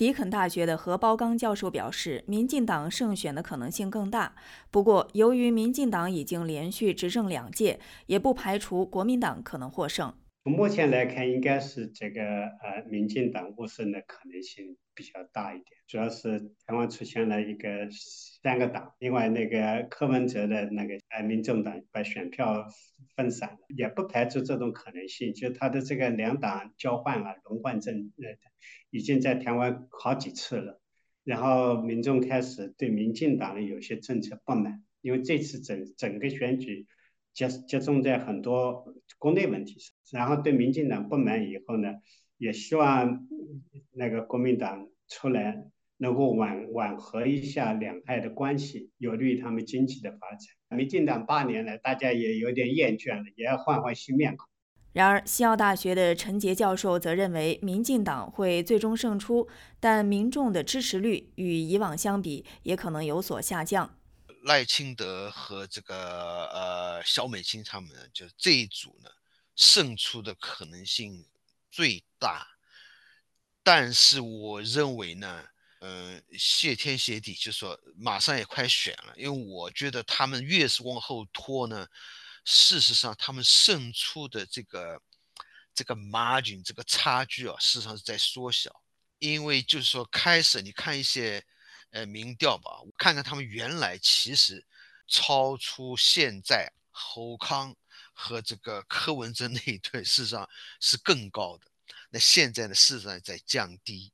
迪肯大学的何包刚教授表示，民进党胜选的可能性更大。不过，由于民进党已经连续执政两届，也不排除国民党可能获胜。从目前来看，应该是这个呃，民进党获胜的可能性比较大一点。主要是台湾出现了一个三个党，另外那个柯文哲的那个呃，民众党把选票分散了，也不排除这种可能性。就他的这个两党交换啊轮换政，呃，已经在台湾好几次了。然后民众开始对民进党的有些政策不满，因为这次整整个选举。集集中在很多国内问题上，然后对民进党不满以后呢，也希望那个国民党出来能够挽挽和一下两派的关系，有利于他们经济的发展。民进党八年来，大家也有点厌倦了，也要换换新面孔。然而，西澳大学的陈杰教授则认为，民进党会最终胜出，但民众的支持率与以往相比也可能有所下降。赖清德和这个呃小美金他们就这一组呢，胜出的可能性最大。但是我认为呢，嗯，谢天谢地，就说马上也快选了，因为我觉得他们越是往后拖呢，事实上他们胜出的这个这个 margin 这个差距啊，事实上是在缩小。因为就是说开始你看一些。呃，民调吧，看看他们原来其实超出现在侯康和这个柯文哲那一对，事实上是更高的。那现在呢，事实上在降低，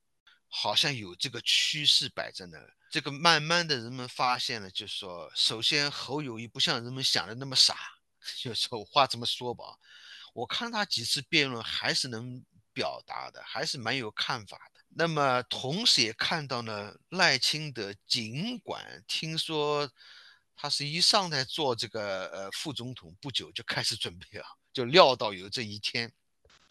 好像有这个趋势摆在那儿。这个慢慢的人们发现了，就是说，首先侯友谊不像人们想的那么傻，就是话这么说吧，我看他几次辩论还是能表达的，还是蛮有看法的。那么，同时也看到呢，赖清德尽管听说他是一上台做这个呃副总统不久就开始准备啊，就料到有这一天，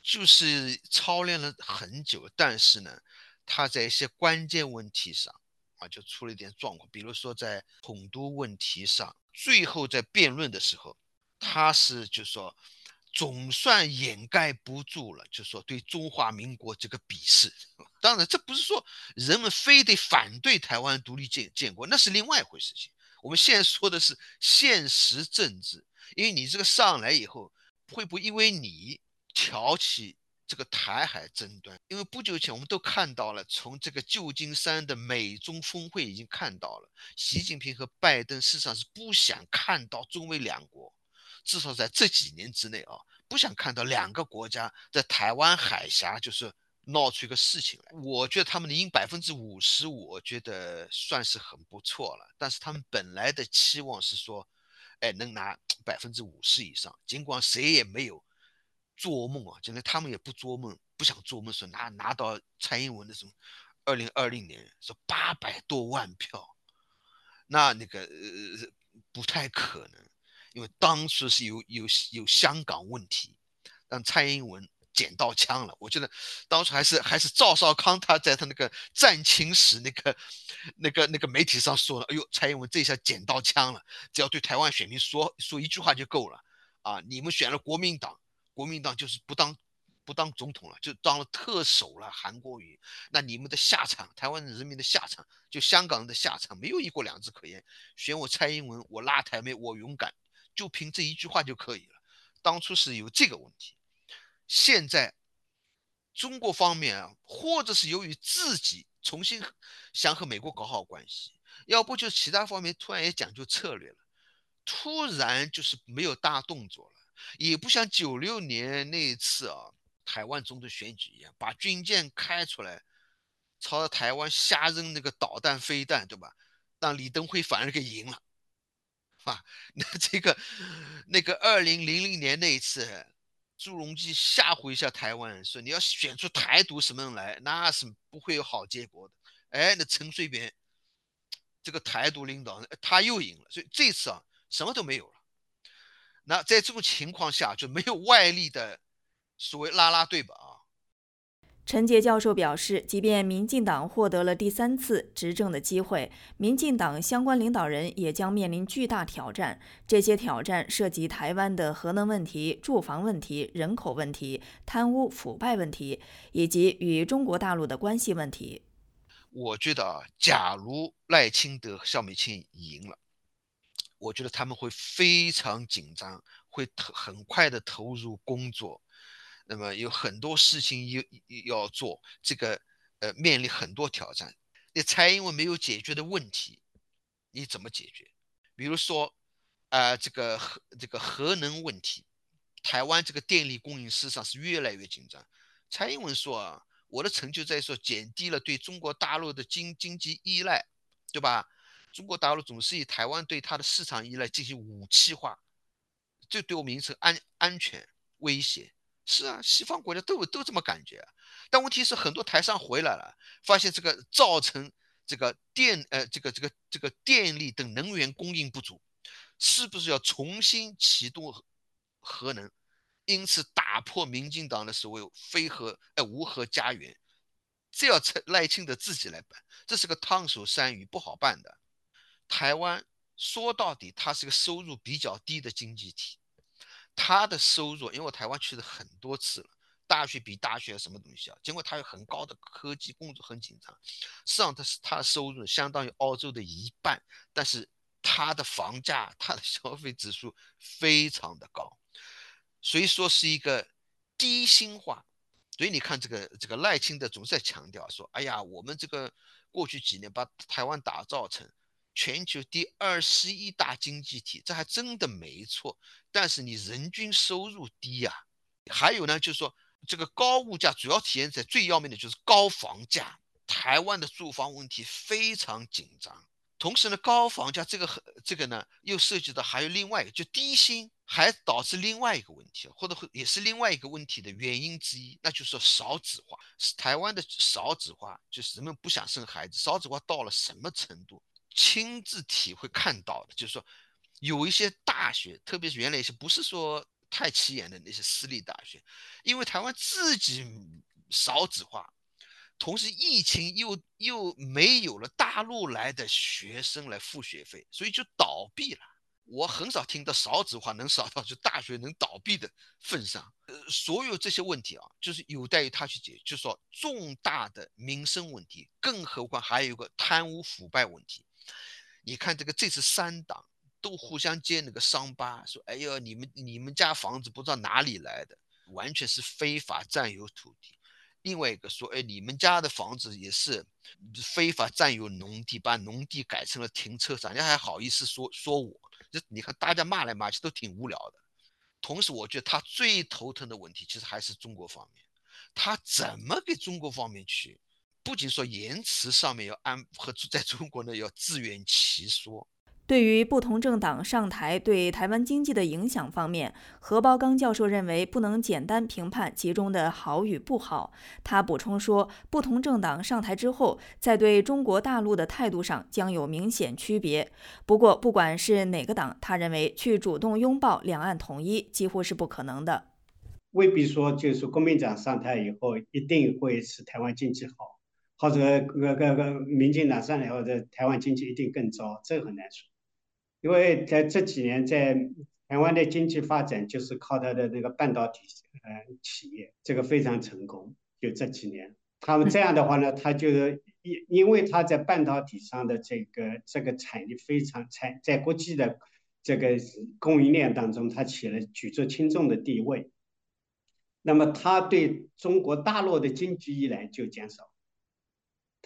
就是操练了很久，但是呢，他在一些关键问题上啊就出了一点状况，比如说在统独问题上，最后在辩论的时候，他是就说。总算掩盖不住了，就说对中华民国这个鄙视。当然，这不是说人们非得反对台湾独立建建国，那是另外一回事情。我们现在说的是现实政治，因为你这个上来以后，会不会因为你挑起这个台海争端？因为不久前我们都看到了，从这个旧金山的美中峰会已经看到了，习近平和拜登事实上是不想看到中美两国。至少在这几年之内啊，不想看到两个国家在台湾海峡就是闹出一个事情来。我觉得他们的赢百分之五十，我觉得算是很不错了。但是他们本来的期望是说，哎，能拿百分之五十以上。尽管谁也没有做梦啊，现在他们也不做梦，不想做梦说拿拿到蔡英文的什么二零二零年说八百多万票，那那个呃不太可能。因为当时是有有有香港问题，让蔡英文捡到枪了。我觉得当时还是还是赵少康他在他那个战情时那个那个那个媒体上说了，哎呦，蔡英文这下捡到枪了，只要对台湾选民说说一句话就够了啊！你们选了国民党，国民党就是不当不当总统了，就当了特首了。韩国瑜，那你们的下场，台湾人民的下场，就香港人的下场，没有一国两制可言。选我蔡英文，我拉台妹，我勇敢。就凭这一句话就可以了。当初是有这个问题，现在中国方面啊，或者是由于自己重新想和美国搞好关系，要不就其他方面突然也讲究策略了，突然就是没有大动作了，也不像九六年那一次啊，台湾总统选举一样，把军舰开出来，朝着台湾瞎扔那个导弹飞弹，对吧？让李登辉反而给赢了。啊，那这个那个二零零零年那一次，朱镕基吓唬一下台湾人，说你要选出台独什么人来，那是不会有好结果的。哎，那陈水扁这个台独领导人他又赢了，所以这次啊什么都没有了。那在这种情况下就没有外力的所谓拉拉队吧？啊。陈杰教授表示，即便民进党获得了第三次执政的机会，民进党相关领导人也将面临巨大挑战。这些挑战涉及台湾的核能问题、住房问题、人口问题、贪污腐败问题，以及与中国大陆的关系问题。我觉得啊，假如赖清德、萧美琴赢了，我觉得他们会非常紧张，会投很快的投入工作，那么有很多事情要要做，这个呃面临很多挑战。那蔡英文没有解决的问题，你怎么解决？比如说，啊，这个核这个核能问题，台湾这个电力供应事实上是越来越紧张。蔡英文说啊。我的成就在说减低了对中国大陆的经经济依赖，对吧？中国大陆总是以台湾对它的市场依赖进行武器化，这对我们形成安安全威胁。是啊，西方国家都都这么感觉。但问题是，很多台商回来了，发现这个造成这个电呃这个这个这个电力等能源供应不足，是不是要重新启动核能？因此，打破民进党的所谓“非核”哎“无核家园”，这要赖赖清德自己来办，这是个烫手山芋，不好办的。台湾说到底，它是个收入比较低的经济体，他的收入，因为我台湾去了很多次了，大学比大学什么东西啊？尽管他有很高的科技，工作很紧张，实际上他是他的收入相当于澳洲的一半，但是他的房价、他的消费指数非常的高。所以说是一个低薪化，所以你看这个这个赖清德总是在强调说，哎呀，我们这个过去几年把台湾打造成全球第二十一大经济体，这还真的没错。但是你人均收入低呀，还有呢，就是说这个高物价主要体现在最要命的就是高房价，台湾的住房问题非常紧张。同时呢，高房价这个和这个呢，又涉及到还有另外一个，就低薪还导致另外一个问题，或者也是另外一个问题的原因之一，那就是说少子化。台湾的少子化，就是人们不想生孩子。少子化到了什么程度？亲自体会看到的，就是说有一些大学，特别是原来一些不是说太起眼的那些私立大学，因为台湾自己少子化。同时，疫情又又没有了大陆来的学生来付学费，所以就倒闭了。我很少听到少子化能少到就大学能倒闭的份上。呃，所有这些问题啊，就是有待于他去解决，就是说重大的民生问题，更何况还有一个贪污腐败问题。你看这个这次三党都互相揭那个伤疤，说：“哎呦，你们你们家房子不知道哪里来的，完全是非法占有土地。”另外一个说，哎，你们家的房子也是非法占有农地，把农地改成了停车场，人家还好意思说说我？这你看大家骂来骂去都挺无聊的。同时，我觉得他最头疼的问题其实还是中国方面，他怎么给中国方面去？不仅说言辞上面要安和在中国呢要自圆其说。对于不同政党上台对台湾经济的影响方面，何包刚教授认为不能简单评判其中的好与不好。他补充说，不同政党上台之后，在对中国大陆的态度上将有明显区别。不过，不管是哪个党，他认为去主动拥抱两岸统一几乎是不可能的。未必说就是国民党上台以后一定会使台湾经济好，或者个个个民进党上来后，这台湾经济一定更糟，这很难说。因为在这几年，在台湾的经济发展就是靠它的那个半导体呃企业，这个非常成功。就这几年，他们这样的话呢，他就是因因为他在半导体上的这个这个产业非常产，在国际的这个供应链当中，它起了举足轻重的地位。那么，他对中国大陆的经济依赖就减少。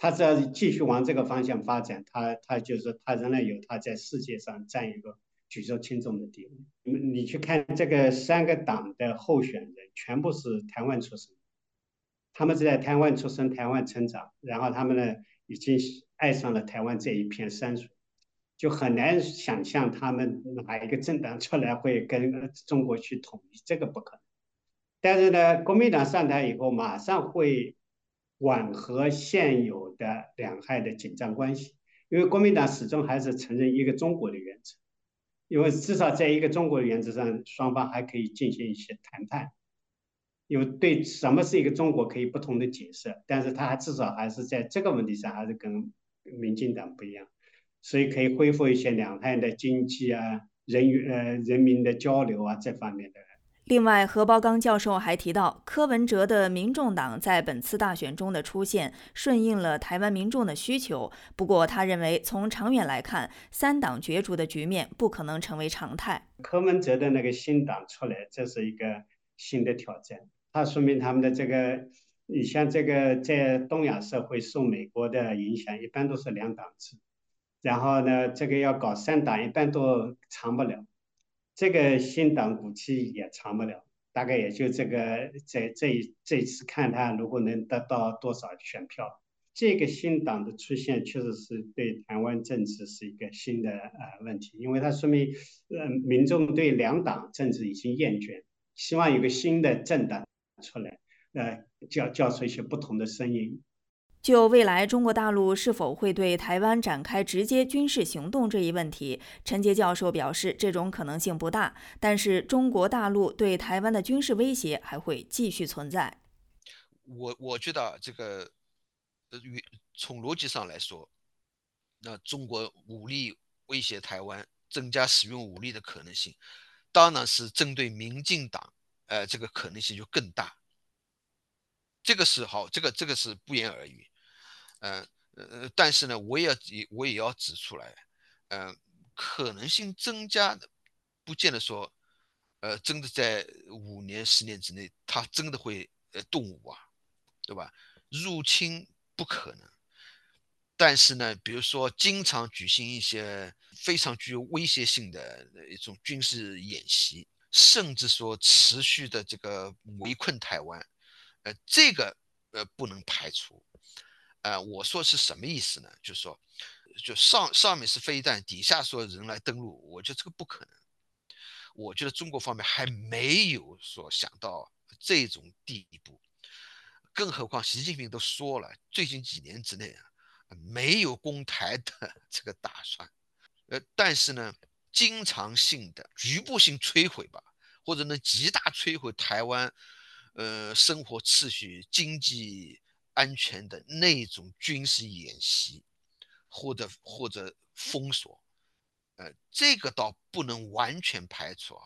他只要继续往这个方向发展，他他就是他仍然有他在世界上占一个举足轻重的地位。你你去看这个三个党的候选人，全部是台湾出生，他们是在台湾出生、台湾成长，然后他们呢已经爱上了台湾这一片山水，就很难想象他们哪一个政党出来会跟中国去统一，这个不可能。但是呢，国民党上台以后，马上会。缓和现有的两害的紧张关系，因为国民党始终还是承认一个中国的原则，因为至少在一个中国的原则上，双方还可以进行一些谈判。因为对什么是一个中国可以不同的解释，但是他还至少还是在这个问题上还是跟民进党不一样，所以可以恢复一些两岸的经济啊、人与呃人民的交流啊这方面的。另外，何包刚教授还提到，柯文哲的民众党在本次大选中的出现，顺应了台湾民众的需求。不过，他认为从长远来看，三党角逐的局面不可能成为常态。柯文哲的那个新党出来，这是一个新的挑战。它说明他们的这个，你像这个在东亚社会受美国的影响，一般都是两党制。然后呢，这个要搞三党，一般都长不了。这个新党估计也长不了，大概也就这个这这这次看他如果能得到多少选票。这个新党的出现确实是对台湾政治是一个新的呃问题，因为它说明呃民众对两党政治已经厌倦，希望有个新的政党出来，呃叫叫出一些不同的声音。就未来中国大陆是否会对台湾展开直接军事行动这一问题，陈杰教授表示，这种可能性不大。但是，中国大陆对台湾的军事威胁还会继续存在。我我觉得这个，呃，从逻辑上来说，那中国武力威胁台湾，增加使用武力的可能性，当然是针对民进党，呃，这个可能性就更大。这个是好，这个这个是不言而喻。嗯呃，但是呢，我也也我也要指出来，嗯，可能性增加的，不见得说，呃，真的在五年十年之内，他真的会呃动武啊，对吧？入侵不可能，但是呢，比如说经常举行一些非常具有威胁性的一种军事演习，甚至说持续的这个围困台湾，呃，这个呃不能排除。呃，我说是什么意思呢？就是说，就上上面是飞弹，底下说人来登陆，我觉得这个不可能。我觉得中国方面还没有说想到这种地步，更何况习近平都说了，最近几年之内啊，没有攻台的这个打算。呃，但是呢，经常性的局部性摧毁吧，或者能极大摧毁台湾，呃，生活秩序、经济。安全的那种军事演习，或者或者封锁，呃，这个倒不能完全排除啊。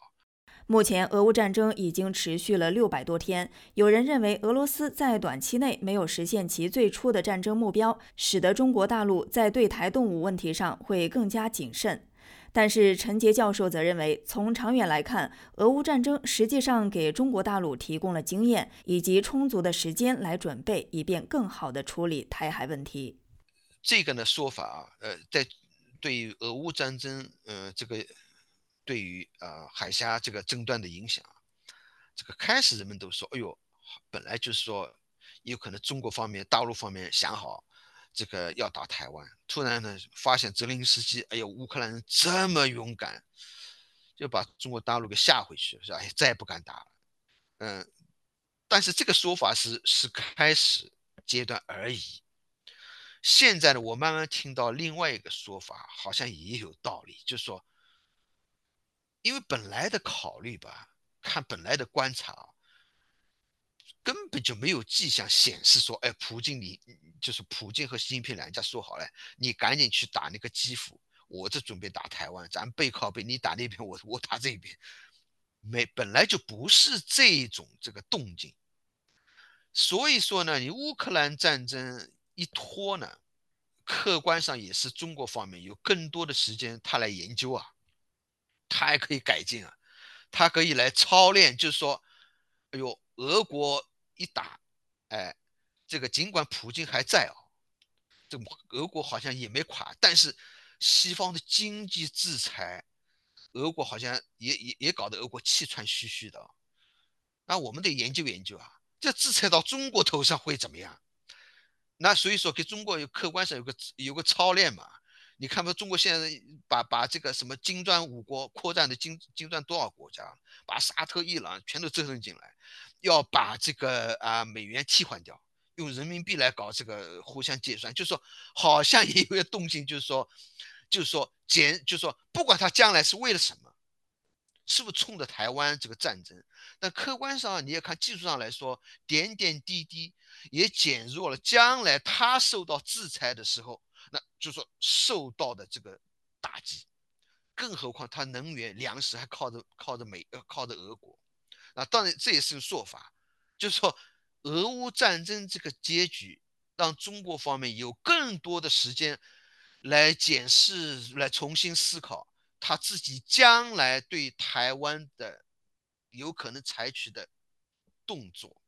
目前，俄乌战争已经持续了六百多天，有人认为俄罗斯在短期内没有实现其最初的战争目标，使得中国大陆在对台动武问题上会更加谨慎。但是陈杰教授则认为，从长远来看，俄乌战争实际上给中国大陆提供了经验以及充足的时间来准备，以便更好地处理台海问题。这个呢说法啊，呃，在对于俄乌战争，呃，这个对于啊海峡这个争端的影响，这个开始人们都说，哎呦，本来就是说，有可能中国方面、大陆方面想好。这个要打台湾，突然呢发现泽连斯基，哎呦，乌克兰人这么勇敢，就把中国大陆给吓回去了，是吧？哎，再也不敢打了。嗯，但是这个说法是是开始阶段而已。现在呢，我慢慢听到另外一个说法，好像也有道理，就是说，因为本来的考虑吧，看本来的观察。根本就没有迹象显示说，哎，普京你就是普京和习近平两家说好了，你赶紧去打那个基辅，我这准备打台湾，咱背靠背，你打那边，我我打这边，没本来就不是这种这个动静，所以说呢，你乌克兰战争一拖呢，客观上也是中国方面有更多的时间他来研究啊，他还可以改进啊，他可以来操练，就是说，哎呦，俄国。一打，哎，这个尽管普京还在啊，这俄国好像也没垮，但是西方的经济制裁，俄国好像也也也搞得俄国气喘吁吁的哦。那我们得研究研究啊，这制裁到中国头上会怎么样？那所以说给中国有客观上有个有个操练嘛。你看不中国现在把把这个什么金砖五国扩展的金金砖多少国家，把沙特、伊朗全都折腾进来。要把这个啊美元替换掉，用人民币来搞这个互相结算，就是说好像也有个动静，就是说，就是说减，就是说不管他将来是为了什么，是不是冲着台湾这个战争，但客观上你也看技术上来说，点点滴滴也减弱了将来他受到制裁的时候，那就是说受到的这个打击，更何况他能源粮食还靠着靠着美呃靠着俄国。啊，当然这也是个说法，就是说俄乌战争这个结局让中国方面有更多的时间来检视、来重新思考他自己将来对台湾的有可能采取的动作。